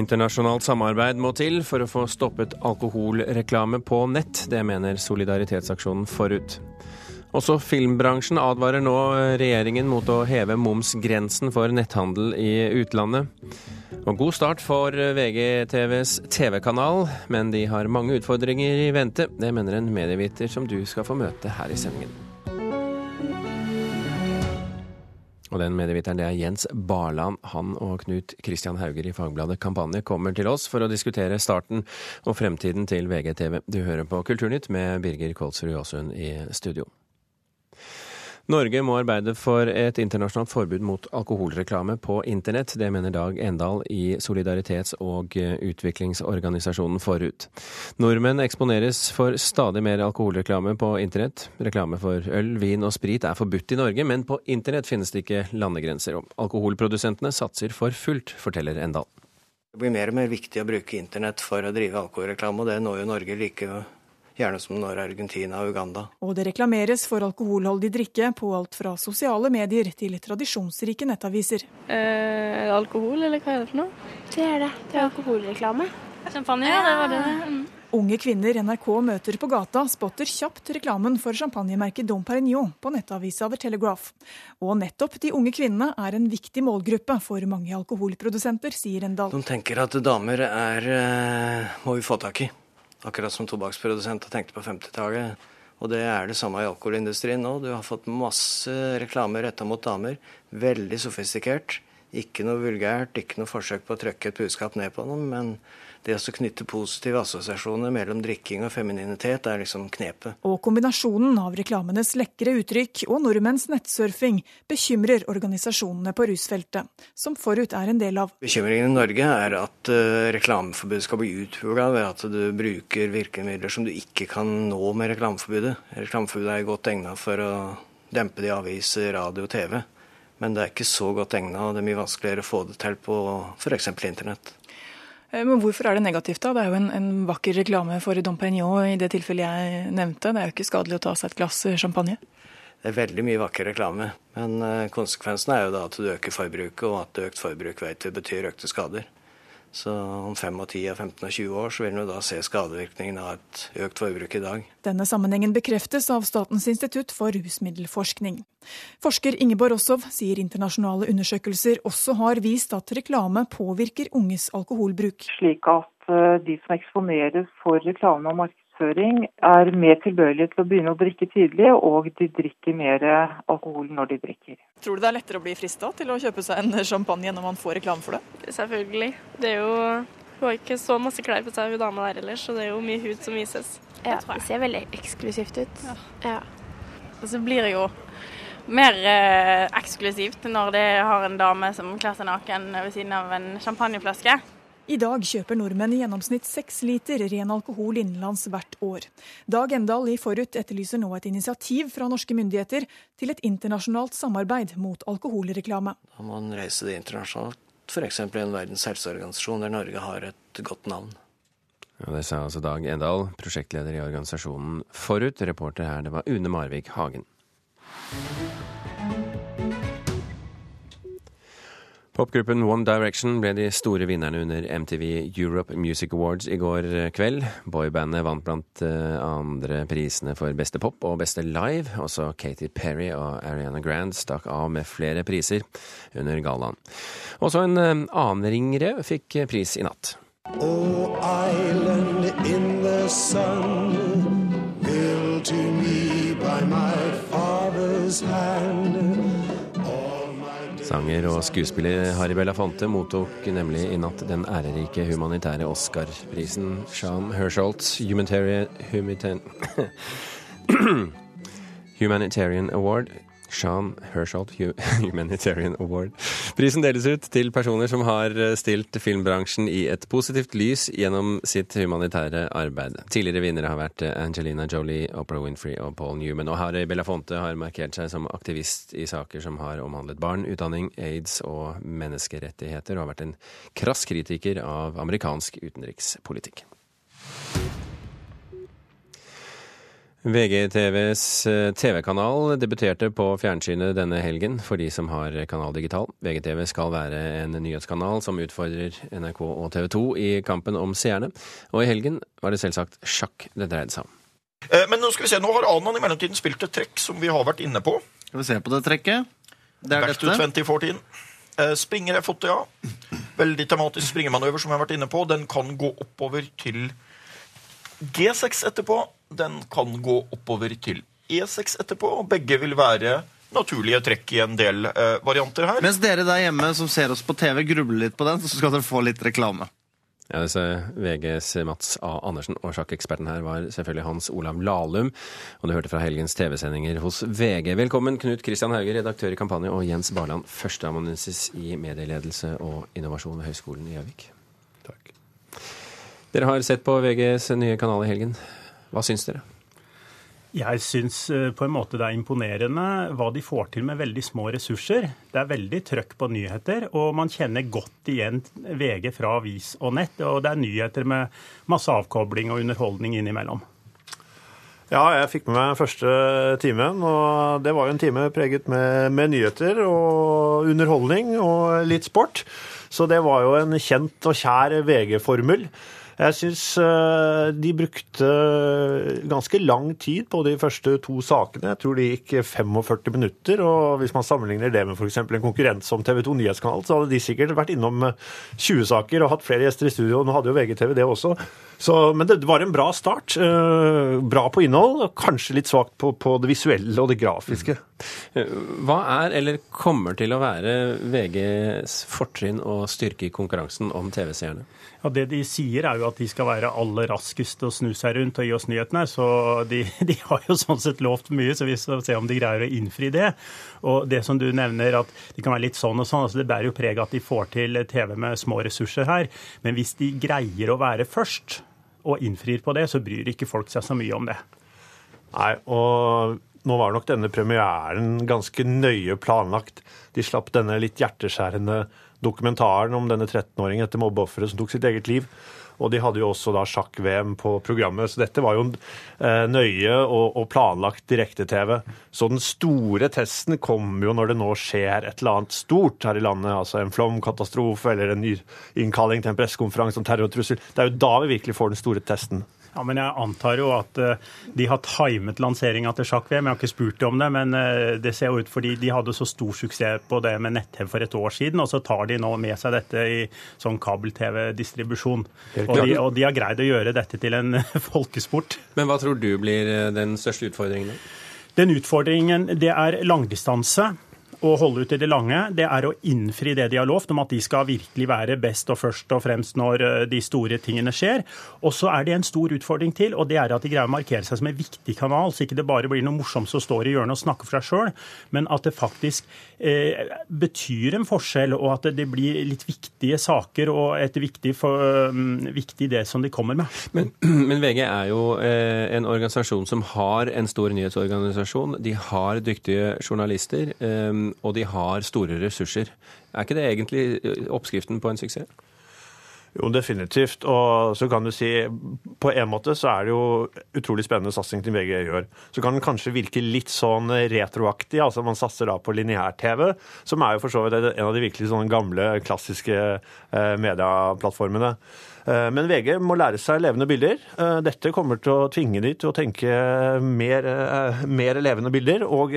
Internasjonalt samarbeid må til for å få stoppet alkoholreklame på nett. Det mener Solidaritetsaksjonen forut. Også filmbransjen advarer nå regjeringen mot å heve momsgrensen for netthandel i utlandet. Og god start for VGTVs TV-kanal, men de har mange utfordringer i vente. Det mener en medieviter som du skal få møte her i sendingen. Og den medieviteren det er Jens Barland. Han og Knut Christian Hauger i Fagbladet Kampanje kommer til oss for å diskutere starten og fremtiden til VGTV. Du hører på Kulturnytt med Birger Kolsrud Jåsund i studio. Norge må arbeide for et internasjonalt forbud mot alkoholreklame på internett. Det mener Dag Endal i Solidaritets- og utviklingsorganisasjonen Forut. Nordmenn eksponeres for stadig mer alkoholreklame på internett. Reklame for øl, vin og sprit er forbudt i Norge, men på internett finnes det ikke landegrenser. Og alkoholprodusentene satser for fullt, forteller Endal. Det blir mer og mer viktig å bruke internett for å drive alkoholreklame, og det når jo Norge like gjerne som når Argentina og Uganda. Og det reklameres for alkoholholdig drikke på alt fra sosiale medier til tradisjonsrike nettaviser. Eh, alkohol, eller hva er det for noe? Det er det. Det er alkoholreklame. Champagne, ja, det var det. Mm. Unge kvinner NRK møter på gata, spotter kjapt reklamen for champagnemerket Dom Perignon på nettavisa The Telegraph. Og nettopp de unge kvinnene er en viktig målgruppe for mange alkoholprodusenter, sier Endal. De tenker at damer er eh, må vi få tak i. Akkurat som tobakksprodusenter tenkte på 50-tallet. Og det er det samme i alkoholindustrien nå. Du har fått masse reklame retta mot damer. Veldig sofistikert. Ikke noe vulgært, ikke noe forsøk på å trykke et budskap ned på noen. Men det å knytte positive assosiasjoner mellom drikking og femininitet er liksom knepet. Og kombinasjonen av reklamenes lekre uttrykk og nordmenns nettsurfing bekymrer organisasjonene på rusfeltet, som Forut er en del av. Bekymringen i Norge er at uh, reklameforbudet skal bli uthula ved at du bruker virkemidler som du ikke kan nå med reklameforbudet. Reklameforbudet er godt egnet for å dempe det i aviser, radio og TV. Men det er ikke så godt egnet, og det er mye vanskeligere å få det til på f.eks. internett. Eh, men hvorfor er det negativt, da? Det er jo en, en vakker reklame for Dom Pignon i det tilfellet jeg nevnte. Det er jo ikke skadelig å ta seg et glass champagne? Det er veldig mye vakker reklame, men eh, konsekvensen er jo da at du øker forbruket, og at økt forbruk vet vi betyr økte skader. Så om 5 og 10 og 15 og 20 år så vil vi da se skadevirkningen av et økt forbruk i dag. Denne sammenhengen bekreftes av Statens institutt for rusmiddelforskning. Forsker Ingeborg Rossow sier internasjonale undersøkelser også har vist at reklame påvirker unges alkoholbruk. Slik at eh, de som eksponeres for reklame og markedsføring markedsføring er mer tilbøyelige til å begynne å drikke tidlig, og de drikker mer alkohol når de drikker. Tror du det er lettere å bli frista til å kjøpe seg en champagne når man får reklame for det? Selvfølgelig. Det er jo Hun har ikke så masse klær på seg, hun dama der ellers, så det er jo mye hud som vises. Ja, det ser veldig eksklusivt ut. Ja. ja. Og så blir det jo mer eh, eksklusivt når det har en dame som kler seg naken ved siden av en champagneflaske. I dag kjøper nordmenn i gjennomsnitt seks liter ren alkohol innenlands hvert år. Dag Endal i Forut etterlyser nå et initiativ fra norske myndigheter til et internasjonalt samarbeid mot alkoholreklame. Da må man reise det internasjonalt, f.eks. i en verdens helseorganisasjon der Norge har et godt navn. Og det sa altså Dag Endal, prosjektleder i organisasjonen Forut. Reporter her, det var Une Marvik Hagen. Popgruppen One Direction ble de store vinnerne under MTV Europe Music Awards i går kveld. Boybandet vant blant eh, andre prisene for beste pop og beste live. Også Katy Perry og Ariana Grande stakk av med flere priser under gallaen. Også en eh, annen ringrev fikk pris i natt. Oh, island in the sun, built to me by my father's hand. Sanger og skuespiller Harry Belafonte mottok nemlig i natt den ærerike humanitære Oscar-prisen. Sean Humanitarian, Humanitarian Award Sean Hersholt Humanitarian Award. Prisen deles ut til personer som har eh, stilt filmbransjen i et positivt lys gjennom sitt humanitære arbeid. Tidligere vinnere har vært eh, Angelina Jolie, Oprah Winfrey og Paul Newman. Og Harry Belafonte har markert seg som aktivist i saker som har omhandlet barn, utdanning, aids og menneskerettigheter, og har vært en krass kritiker av amerikansk utenrikspolitikk. VGTVs eh, TV-kanal debuterte på fjernsynet denne helgen for de som har Kanal Digital. VGTV skal være en nyhetskanal som utfordrer NRK og TV 2 i kampen om seerne. Og i helgen var det selvsagt sjakk det dreide seg om. Eh, men nå skal vi se, nå har Anan i mellomtiden spilt et trekk som vi har vært inne på. Skal vi se på det trekket? Det er Back to dette. 2014. Eh, Springer er fått, ja. Veldig tematisk springemanøver som jeg har vært inne på. Den kan gå oppover til G6 etterpå. Den kan gå oppover til E6 etterpå. og Begge vil være naturlige trekk i en del eh, varianter her. Mens dere der hjemme som ser oss på TV, grubler litt på den, så skal dere få litt reklame. Ja, disse VGs Mats A. Andersen og sjakkeksperten her var selvfølgelig Hans Olav Lahlum. Og du hørte fra helgens TV-sendinger hos VG. Velkommen Knut Kristian Hauge, redaktør i Kampanje, og Jens Barland, førsteamanuensis i medieledelse og innovasjon ved Høgskolen i Gjøvik. Dere har sett på VGs nye kanal i helgen. Hva syns dere? Jeg syns eh, på en måte det er imponerende hva de får til med veldig små ressurser. Det er veldig trøkk på nyheter, og man kjenner godt igjen VG fra avis og nett. Og det er nyheter med masse avkobling og underholdning innimellom. Ja, jeg fikk med meg første timen, og det var jo en time preget med, med nyheter og underholdning og litt sport. Så det var jo en kjent og kjær VG-formel. Jeg syns de brukte ganske lang tid på de første to sakene. Jeg tror de gikk 45 minutter. Og hvis man sammenligner det med f.eks. en konkurrent som TV 2 Nyhetskanal, så hadde de sikkert vært innom 20 saker og hatt flere gjester i studio. Nå hadde jo VGTV det også. Så, men det var en bra start. Eh, Bra på innhold, og kanskje litt svakt på, på det visuelle og det grafiske. Hva er, eller kommer til å være, VGs fortrinn og styrke i konkurransen om TV-seerne? Ja, Det de sier er jo at de skal være aller raskest å snu seg rundt og gi oss nyhetene. Så de, de har jo sånn sett lovt mye, så vi skal se om de greier å innfri det. Og det som du nevner at det kan være litt sånn og sånn, altså det bærer jo preg av at de får til TV med små ressurser her. Men hvis de greier å være først og innfrir på det, så bryr ikke folk seg så mye om det. Nei, og nå var nok denne premieren ganske nøye planlagt. De slapp denne litt hjerteskjærende dokumentaren om denne 13-åringen etter mobbeofferet som tok sitt eget liv. Og de hadde jo også da sjakk-VM på programmet, så dette var jo eh, nøye og, planlagt direkte-TV. Så den store testen kommer jo når det nå skjer et eller annet stort her i landet, altså en flomkatastrofe eller en ny innkalling til en pressekonferanse om terrortrussel. Det er jo da vi virkelig får den store testen. Ja, men Jeg antar jo at eh, de har timet lanseringa til sjakk-VM. Jeg har ikke spurt dem om det, men eh, det ser jo ut fordi de hadde så stor suksess på det med nett-TV for et år siden, og så tar de nå med seg dette i sånn kabel-TV-distribusjon. Og, de- og de har greid å gjøre dette til en folkesport. Men hva tror du blir eh, den største utfordringen? Den utfordringen, det er langdistanse. Å holde ut i det lange, det er å innfri det de har lovt om at de skal virkelig være best og først og fremst når eh, de store tingene skjer. Og så er det en stor utfordring til, og det er at de greier å markere seg som en viktig kanal, så ikke det bare blir noe morsomt som står i hjørnet og snakker for seg sjøl, men at det faktisk betyr en forskjell, og at det blir litt viktige saker og et viktig, for, um, viktig det som de kommer med. Men, men VG er jo eh, en organisasjon som har en stor nyhetsorganisasjon. De har dyktige journalister, eh, og de har store ressurser. Er ikke det egentlig eh, oppskriften på en suksess? Jo, definitivt. Og så kan du si På en måte så er det jo utrolig spennende satsing til VG gjør. Så kan den kanskje virke litt sånn retroaktig. Altså man satser da på lineær-TV, som er jo for så vidt en av de virkelig sånne gamle, klassiske eh, medieplattformene. Eh, Men VG må lære seg levende bilder. Eh, Dette kommer til å tvinge de til å tenke mer, eh, mer levende bilder. Og,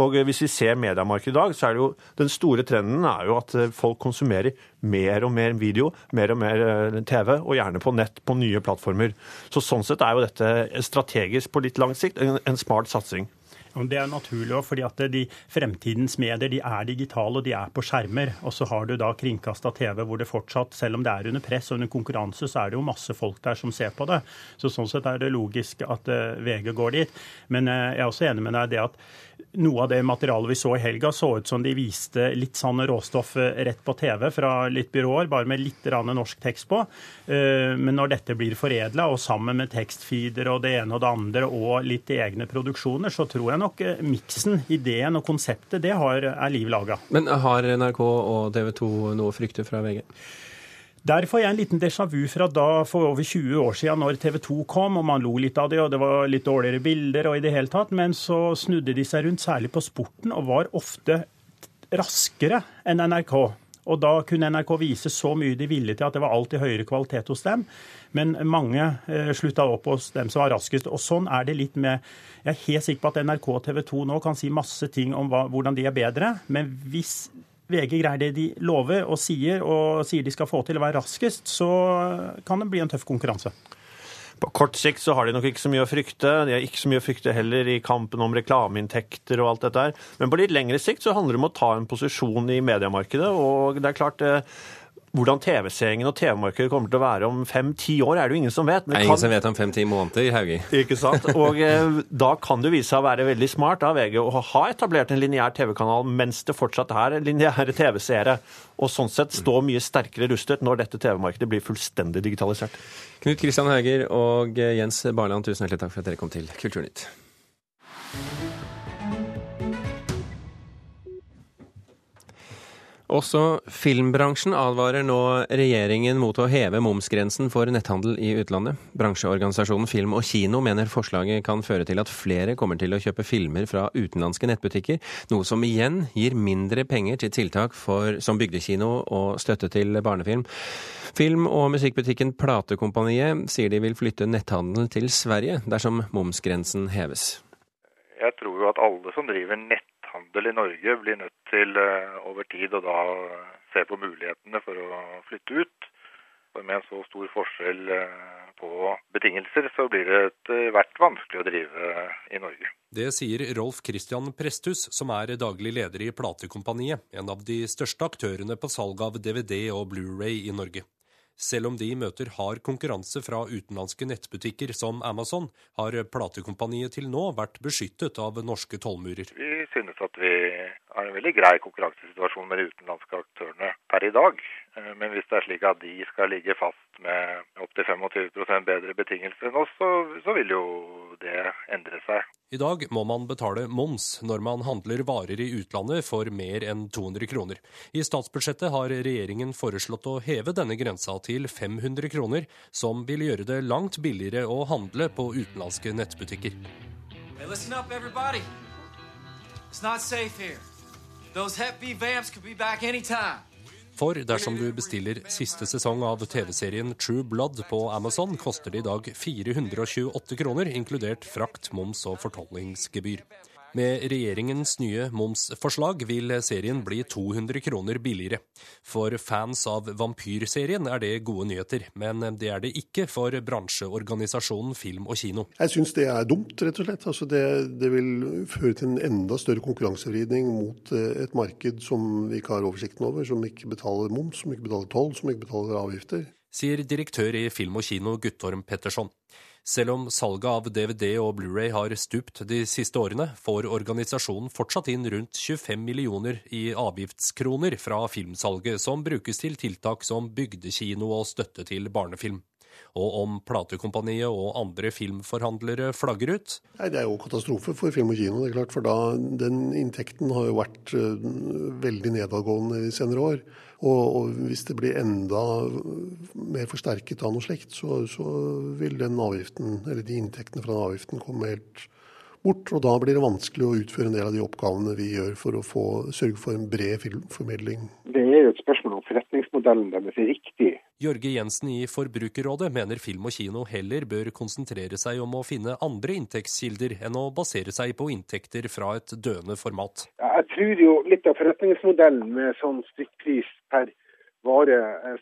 og hvis vi ser mediemarkedet i dag, så er det jo den store trenden er jo at folk konsumerer mer og mer video, mer og mer TV, og gjerne på nett på nye plattformer. Så sånn sett er jo dette strategisk på litt lang sikt en, en smart satsing. Det er naturlig også, fordi at de fremtidens medier de er digitale og de er på skjermer. Og så har du da kringkasta TV hvor det fortsatt, selv om det er under press og under konkurranse, så er det jo masse folk der som ser på det. Så sånn sett er det logisk at eh, VG går dit. Men eh, jeg er også enig med deg i det at noe av det materialet vi så i helga, så ut som de viste litt sånn råstoff eh, rett på TV fra litt byråer, bare med litt norsk tekst på. Eh, Men når dette blir foredla, og sammen med tekstfeeder og det ene og det andre, og litt egne produksjoner, så tror jeg nok eh, miksen, ideen og konseptet, det har, er liv laga. Men har NRK og TV 2 noe å frykte fra VG? Der får jeg en liten déjà vu fra da for over 20 år siden, når TV 2 kom, og man lo litt av det, og det var litt dårligere bilder og i det hele tatt. Men så snudde de seg rundt, særlig på sporten, og var ofte raskere enn NRK. Og da kunne NRK vise så mye de ville til at det var alltid høyere kvalitet hos dem. Men mange eh, slutta opp hos dem som var raskest. Og sånn er det litt med Jeg er helt sikker på at NRK og TV 2 nå kan si masse ting om hva, hvordan de er bedre, men hvis VG greier det de lover og sier, og sier de skal få til å være raskest, så kan det bli en tøff konkurranse. På kort sikt så har de nok ikke så mye å frykte. De har ikke så mye å frykte heller i kampen om reklameinntekter og alt dette her. Men på litt lengre sikt så handler det om å ta en posisjon i mediemarkedet. Og det er klart eh, hvordan TV-seingen og TV-markedet kommer til å være om fem-ti år, er det jo ingen som vet. Men det er ingen som vet om fem-ti måneder, Haugi. Ikke sant? Og eh, da kan det vise seg å være veldig smart av VG å ha etablert en lineær TV-kanal mens det fortsatt er lineære TV-seere, og sånn sett stå mye sterkere rustet når dette TV-markedet blir fullstendig digitalisert. Knut Kristian Hauger og Jens Barland, tusen hjertelig takk for at dere kom til Kulturnytt. Også filmbransjen advarer nå regjeringen mot å heve momsgrensen for netthandel i utlandet. Bransjeorganisasjonen Film og Kino mener forslaget kan føre til at flere kommer til å kjøpe filmer fra utenlandske nettbutikker, noe som igjen gir mindre penger til tiltak for, som bygdekino og støtte til barnefilm. Film- og musikkbutikken Platekompaniet sier de vil flytte netthandelen til Sverige dersom momsgrensen heves. Jeg tror jo at alle som driver nett handel i Norge blir nødt til eh, over tid å da se på mulighetene for å flytte ut. For med en så stor forskjell eh, på betingelser, så blir det etter hvert vanskelig å drive i Norge. Det sier Rolf Christian Presthus, som er daglig leder i Platekompaniet, en av de største aktørene på salg av DVD og Blu-ray i Norge. Selv om de møter hard konkurranse fra utenlandske nettbutikker som Amazon, har platekompaniet til nå vært beskyttet av norske tollmurer. Vi synes at vi har en veldig grei konkurransesituasjon med de utenlandske aktørene per i dag. Eh, men hvis det er slik at de skal ligge fast med opptil 25% bedre betingelser enn oss, så, så vil jo det endre seg. I dag må man betale moms når man handler varer i utlandet for mer enn 200 kroner. I statsbudsjettet har regjeringen foreslått å heve denne grensa til 500 kroner, som vil gjøre det langt billigere å handle på utenlandske nettbutikker. Hey, listen up, everybody. It's not safe here. For dersom du bestiller siste sesong av TV-serien True Blood på Amazon, koster det i dag 428 kroner, inkludert frakt, moms og fortollingsgebyr. Med regjeringens nye momsforslag vil serien bli 200 kroner billigere. For fans av vampyrserien er det gode nyheter, men det er det ikke for bransjeorganisasjonen Film og Kino. Jeg syns det er dumt, rett og slett. Altså det, det, vil føre til en enda større konkurransevridning mot eh, et marked som vi ikke har oversikten over, som ikke betaler moms, som ikke betaler toll, som ikke betaler avgifter. Sier direktør i Film og Kino Guttorm Petterson. Selv om salget av DVD og Blu-ray har stupt de siste årene, får organisasjonen fortsatt inn rundt 25 millioner i avgiftskroner fra filmsalget, som brukes til tiltak som bygdekino og støtte til barnefilm. Og om platekompaniet og andre filmforhandlere flagger ut? Nei, Det er jo katastrofe for film og kino. det er klart, For da, den inntekten har jo vært uh, veldig nedadgående i senere år. Og, og, hvis det blir enda mer forsterket av noe slikt, så, så vil den avgiften, eller de inntektene fra den avgiften komme helt bort. Og da blir det vanskelig å utføre en del av de oppgavene vi gjør for å få, sørge for en bred filmformidling. Det er jo et spørsmål om forretningsmodellen deres er riktig. Jørge Jensen i Forbrukerrådet mener Film og Kino heller bør konsentrere seg om å finne andre inntektskilder enn å basere seg på inntekter fra et døende format. Jeg tror jo litt av forretningsmodellen med sånn stykkpris per vare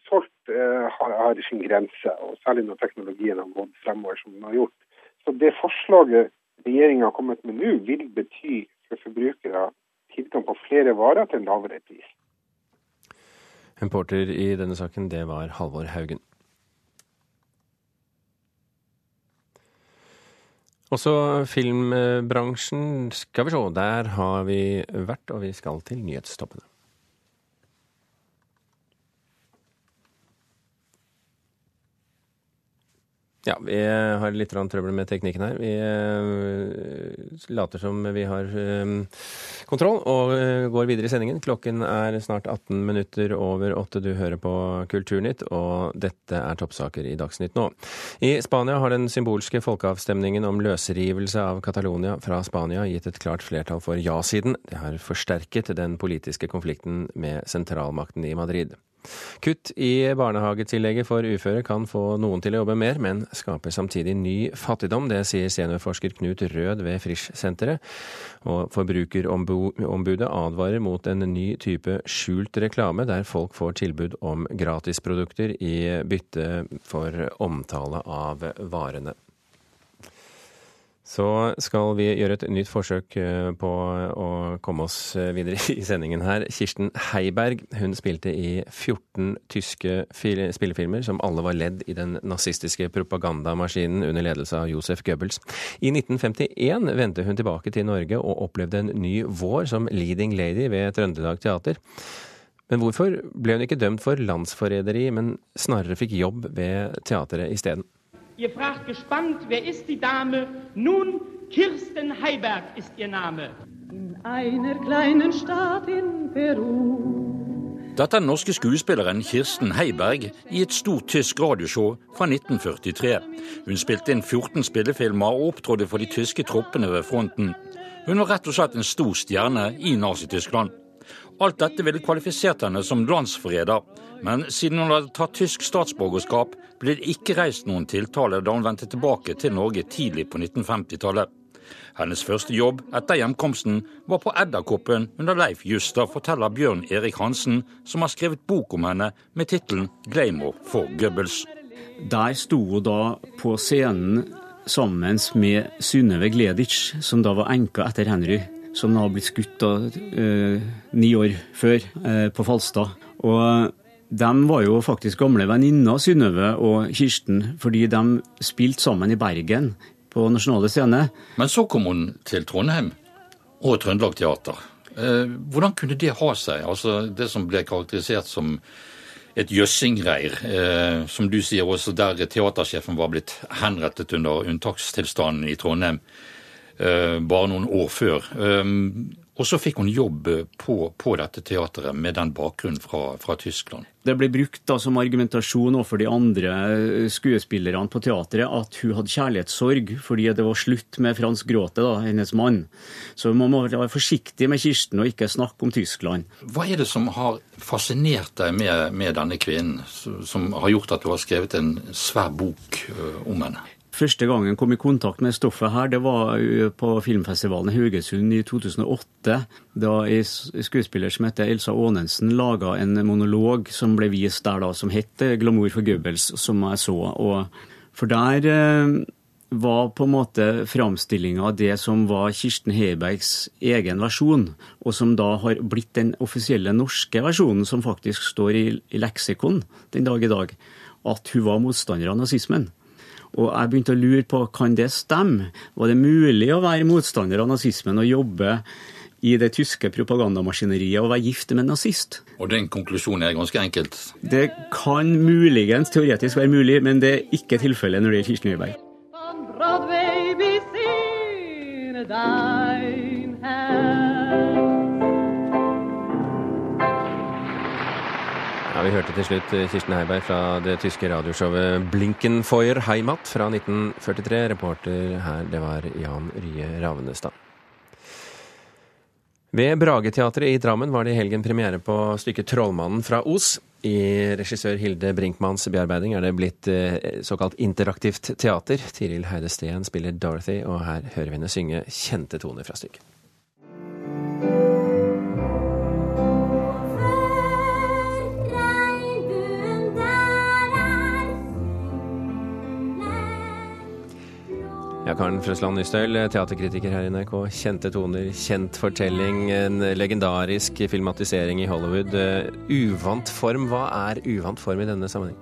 solgt eh, har sin grense, og særlig når teknologien har gått fremover som den har gjort. Så det forslaget regjeringa har kommet med nå, vil bety for forbrukere tilgang på flere varer til en lavere pris. Reporter i denne saken, det var Halvor Haugen. Også filmbransjen skal vi se. Der har vi vært, og vi skal til nyhetstoppene. Ja, vi har litt trøbbel med teknikken her. Vi later som vi har eh, kontroll og eh, går videre i sendingen. Klokken er snart 18 minutter over åtte. Du hører på Kulturnytt, og dette er toppsaker i Dagsnytt nå. I Spania har den symbolske folkeavstemningen om løsrivelse av Catalonia fra Spania gitt et klart flertall for ja-siden. Det har forsterket den politiske konflikten med sentralmakten i Madrid. Kutt i barnehagetillegget for uføre kan få noen til å jobbe mer, men skaper samtidig ny fattigdom. Det sier seniorforsker Knut Rød ved Frisch-senteret. Og Forbrukerombudet advarer mot en ny type skjult reklame, der folk får tilbud om gratisprodukter i bytte for omtale av varene. Så skal vi gjøre et nytt forsøk eh, på å komme oss eh, videre i sendingen her. Kirsten Heiberg hun spilte i 14 tyske spillefilmer som alle var ledd i den nazistiske propagandamaskinen under ledelse av Josef Goebbels. I 1951 vendte hun tilbake til Norge og opplevde en ny vår som leading lady ved Trøndelag Teater. Men hvorfor ble hun ikke dømt for landsforræderi, men snarere fikk jobb ved teateret isteden? Ihr fragt gespannt, wer ist die Dame? Nun, Kirsten Heiberg ist ihr Name. In einer kleinen Stadt in Peru. Dette er den norske skuespilleren Kirsten Heiberg i et stort tysk radioshow fra 1943. Hun spilte inn 14 spillefilmer og opptrådte for de tyske troppene ved fronten. Hun var rett og slett en stor stjerne i Nazi-Tyskland. Alt dette ville kvalifisert henne som landsforræder, men siden hun hadde tatt tysk statsborgerskap, ble det ikke reist noen tiltale da hun vendte tilbake til Norge tidlig på 1950-tallet. Hennes første jobb etter hjemkomsten var på Edderkoppen under Leif Juster, forteller Bjørn Erik Hansen, som har skrevet bok om henne med tittelen 'Glamour for Goebbels'. Der sto hun da på scenen sammen med Synnøve Gleditsch, som da var enka etter Henry som har blitt skutt da, eh, ni år før eh, på Falstad. Og de var jo faktisk gamle venninner, Synnøve og Kirsten, fordi de spilte sammen i Bergen på Nasjonale Scene. Men så kom hun til Trondheim og Trøndelag Teater. Eh, hvordan kunne det ha seg? Altså Det som ble karakterisert som et jøssingreir, eh, som du sier også, der teatersjefen var blitt henrettet under unntakstilstanden i Trondheim. Eh, bare noen år før. Og så fikk hun jobb på, på dette teateret med den bakgrunnen fra, fra, Tyskland. Det ble brukt da som argumentasjon overfor de andre skuespillerne på teatret at hun hadde kjærlighetssorg fordi det var slutt med Frans Gråte, da, hennes mann. Så man må være forsiktig med Kirsten og ikke snakke om Tyskland. Hva er det som har fascinert deg med, med denne kvinnen, som har gjort at du har skrevet en svær bok eh, om henne? Første gangen kom i kontakt med stoffet her, det var på filmfestivalen i Haugesund i 2008. Da en skuespiller som heter Elsa Aanensen laga en monolog som ble vist der, da, som het 'Glamour for Goebbels', som jeg så. Og for der eh, var på en måte framstillinga av det som var Kirsten Heibergs egen versjon, og som da har blitt den offisielle norske versjonen, som faktisk står i leksikon den dag i dag, at hun var motstander av nazismen. Og jeg begynte å lure på kan det stemme. Var det mulig å være motstander av nazismen og jobbe i det tyske propagandamaskineriet og være gift med en nazist? Og den konklusjonen er ganske enkelt? Det kan muligens teoretisk være mulig, men det er ikke tilfellet når det gjelder Kirsten Høiberg. Ja, Vi hørte til slutt eh, Kirsten Heiberg fra det tyske radioshowet Blinkenfeuer Heimat fra 1943. Reporter her, det var Jan Rye Ravnestad. Ved Brageteatret i Drammen var det i helgen premiere på stykket 'Trollmannen fra Os'. I regissør Hilde Brinkmanns bearbeiding er det blitt eh, såkalt interaktivt teater. Tiril Heide Steen spiller Dorothy, og her hører vi henne synge kjente toner fra stykket. Ja, Karen Frøsland Nystøl, teaterkritiker her i NRK. Kjente toner, kjent fortelling, en legendarisk filmatisering i Hollywood. Eh, uvant form, hva er uvant form i denne sammenheng?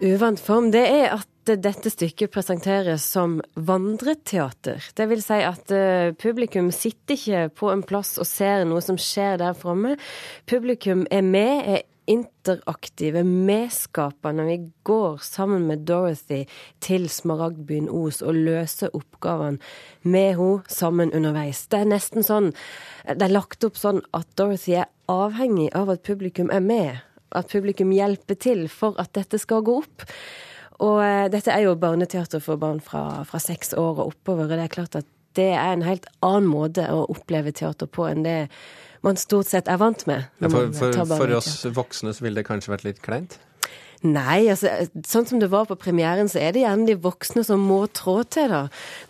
Uvant form, det er at dette stykket presenteres som vandreteater. Det vil si at eh, publikum sitter ikke på en plass og ser noe som skjer der framme. Publikum er med, er interaktive, medskaper når Vi går sammen med Dorothy til Smaragdbyen Os og løser oppgavene med henne sammen underveis. Det er nesten sånn Det er lagt opp sånn at Dorothy er avhengig av at publikum er med. At publikum hjelper til for at dette skal gå opp. Og eh, dette er jo barneteater for barn fra, fra seks år og oppover. Og det er klart at det er en helt annen måte å oppleve teater på enn det man stort sett er vant med. Ja, for, for, for oss voksne så ville det kanskje vært litt kleint? Nei, altså, sånn som det var på premieren, så er det gjerne de voksne som må trå til, da.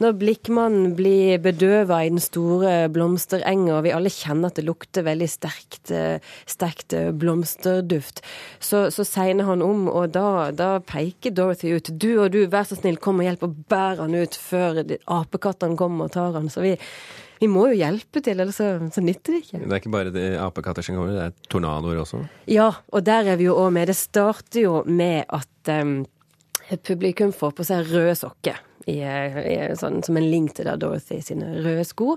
Når Blikkmannen blir bedøva i den store blomsterenga, og vi alle kjenner at det lukter veldig sterkt, eh, sterkt eh, blomsterduft, så, så segner han om, og da, da, peker Dorothy ut. Du og du, vær så snill, kom og hjelp og bær han ut før apekattene kommer og tar han. Så vi vi må jo hjelpe til, ellers så, så nytter det ikke. Det er ikke bare det apekatter som kommer, det er tornadoer også? Ja, og der er vi jo òg med. Det starter jo med at um, publikum får på seg røde sokker. I, i, sånn, som en link til da Dorothy sine røde sko.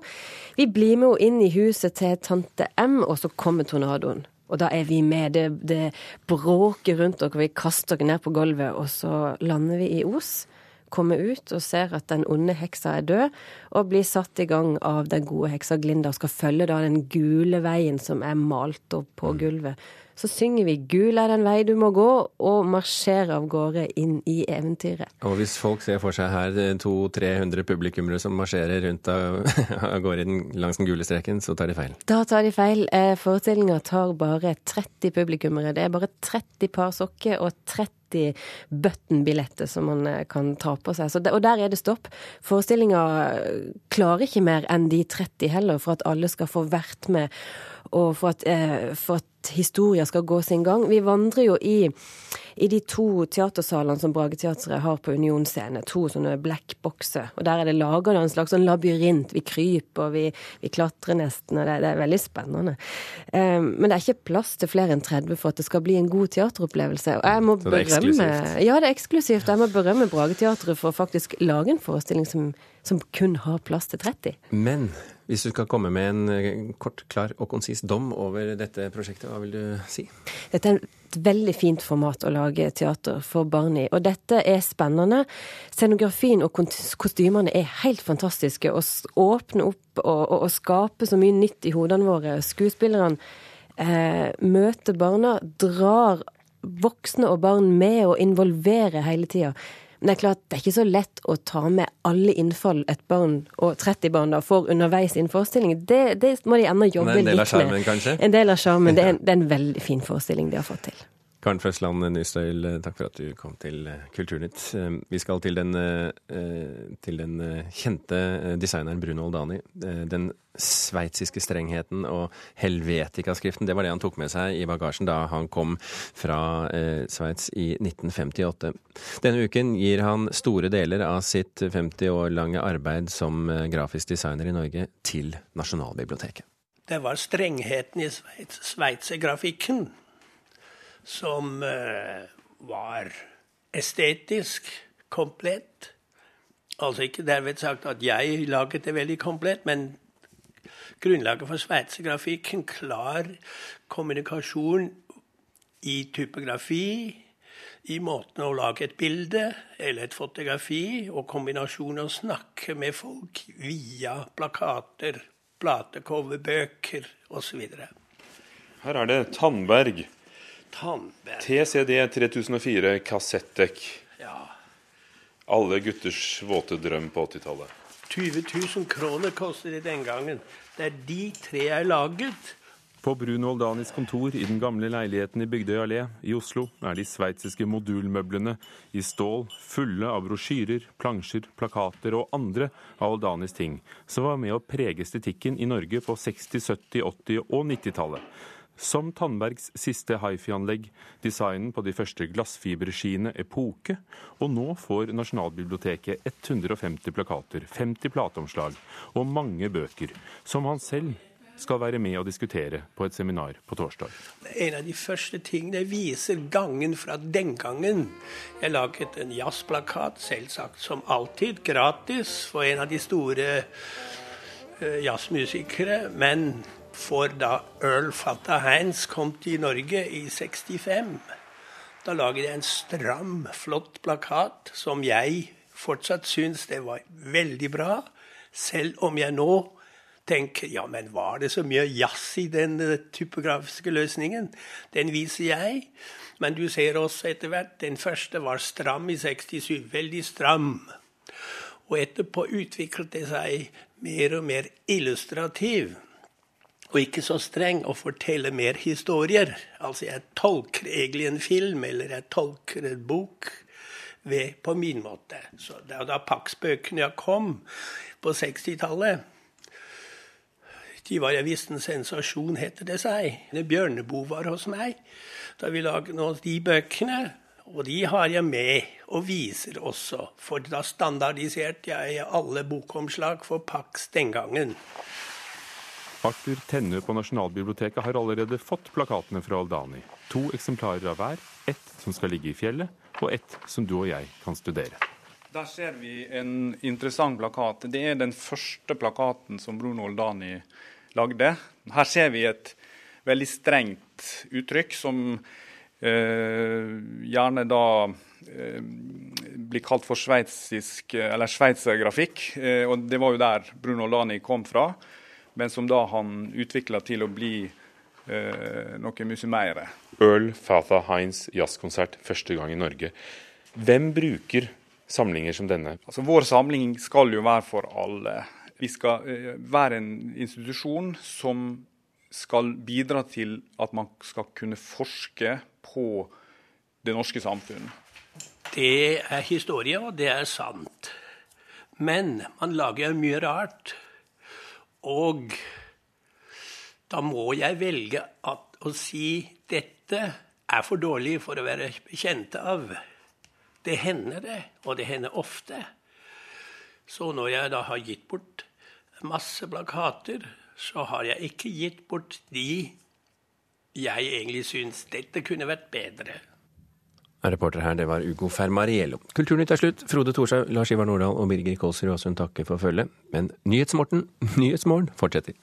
Vi blir med henne inn i huset til tante M, og så kommer tornadoen. Og da er vi med. Det, det bråker rundt dere, vi kaster dere ned på gulvet, og så lander vi i Os kommer ut og ser at den onde heksa er død, og blir satt i gang av den gode heksa Glinda og skal følge da den gule veien som er malt opp på mm. gulvet. Så synger vi 'Gul er den vei du må gå', og marsjerer av gårde inn i eventyret. Og hvis folk ser for seg her 200-300 publikummere som marsjerer rundt av, av gårde langs den gule streken, så tar de feil? Da tar de feil. Eh, Forestillinga tar bare 30 publikummere. Det er bare 30 par sokker og 30 90 button-billetter som man eh, kan ta på seg. Det, og der er det stopp. Forestillinga klarer ikke mer enn de 30 heller, for at alle skal få vært med, og for at, eh, for at historia skal gå sin gang. Vi vandrer jo i, i de to teatersalene som Brageteatret har på Union scene. To sånne black boxer. Og der er det laga en slags sånn labyrint. Vi kryper, vi, vi klatrer nesten, og det, det, er veldig spennende. Um, men det er ikke plass til flere enn 30 for at det skal bli en god teateropplevelse. Og jeg må Så det er berømme? Ja, det er eksklusivt. Jeg må berømme Brageteatret for å faktisk lage en forestilling som, som kun har plass til 30. Men hvis du skal komme med en eh, kort, klar og konsis dom over dette prosjektet, hva vil du si? Dette er et veldig fint format å lage teater for barn i. Og dette er spennende. Scenografien og kostymene er helt fantastiske. Å åpne opp og, og, og, skape så mye nytt i hodene våre. Skuespillerne eh, møter barna, drar voksne og barn med og involverer hele tida. Men det er klart, det er ikke så lett å ta med alle innfall et barn, og 30 barn, da, får underveis i en forestilling. Det, det må de ennå jobbe litt med. En del av sjarmen, kanskje? En del av sjarmen. Det, det, er en veldig fin forestilling de har fått til. Karen Frøsland Nystøyl, takk for at du kom til eh, Kulturnytt. Eh, vi skal til den, eh, til den kjente designeren Bruno Oldani. Den sveitsiske strengheten og helvetikaskriften, det var det han tok med seg i bagasjen da han kom fra Sveits i 1958. Denne uken gir han store deler av sitt 50 år lange arbeid som grafisk designer i Norge til Nasjonalbiblioteket. Det var strengheten i sveitsergrafikken som uh, var estetisk komplett. Altså ikke derved sagt at jeg laget det veldig komplett, men grunnlaget for sveitsergrafikken, klar kommunikasjon i typografi, i måten å lage et bilde eller et fotografi, og kombinasjonen å snakke med folk via plakater, platecoverbøker osv. Her er det Tandberg Tandberg. TCD 3004 kassettdekk. Ja. Alle gutters våte drøm på 80-tallet. 20 000 kroner koster det den gangen. Det er de tre jeg laget. På Bruno Oldanis kontor i den gamle leiligheten i Bygdøy allé i Oslo er de sveitsiske modulmøblene i stål fulle av brosjyrer, plansjer, plakater og andre av Oldanis ting, som var med å prege estetikken i Norge på 60-, 70-, 80- og 90-tallet. Som Tandbergs siste hifi-anlegg, designen på de første glassfiberskiene Epoke, og nå får Nasjonalbiblioteket 150 plakater, 50 plateomslag og mange bøker, som han selv skal være med og diskutere på et seminar på torsdag. En av de første tingene viser gangen fra den gangen. Jeg laget en jazzplakat, selvsagt som alltid, gratis, for en av de store uh, jazzmusikere. Men For da Earl Fatta Heinz kom til Norge i 65, da laget jeg en stram, flott plakat som jeg fortsatt syns det var veldig bra, selv om jeg nå tenker ja, men var det så mye jazz i den eh, typografiske løsningen? Den viser jeg. Men du ser også etter hvert den første var stram i 67. Veldig stram. Og etterpå utviklet det seg mer og mer illustrativ. Og ikke så streng og fortelle mer historier. Altså jeg tolker egentlig en film, eller jeg tolker en bok ved, på min måte. Så da, da Pax-bøkene kom på 60-tallet de var jeg visst en sensasjon, heter det seg. Bjørneboe var hos meg da vi laget noen av de bøkene. Og de har jeg med og viser også, for da standardiserte jeg alle bokomslag for Pax den gangen. Arthur Tennø på Nasjonalbiblioteket har allerede fått plakatene fra Aldani. To eksemplarer av hver. Ett som skal ligge i fjellet, og ett som du og jeg kan studere. Der ser vi en interessant plakat. Det er den første plakaten som Bruno Oldani lagde. Her ser vi et veldig strengt uttrykk som eh, gjerne da eh, blir kalt for sveitsisk, eller sveitsergrafikk. Eh, og det var jo der Bruno Oldani kom fra, men som da han utvikla til å bli eh, noe mye mer. Earl Fatha Hines jazzkonsert første gang i Norge. Hvem bruker samlinger som denne? Altså, vår samling skal jo være for alle. Vi skal eh, være en institusjon som skal bidra til at man skal kunne forske på det norske samfunn. Det er historie, og det er sant. Men man lager mye rart. Og da må jeg velge at, å si dette er for dårlig for å være bekjent av. Det hender det, og det hender ofte. Så når jeg da har gitt bort masse plakater, så har jeg ikke gitt bort de jeg egentlig syns dette kunne vært bedre. Reporter her, det var Ugo Fermariello. Kulturnytt er slutt. Frode Thorshaug, Lars Ivar Nordahl og Birger Kolsrud Aasund takker for følget. Men Nyhetsmorten, Nyhetsmorgen fortsetter.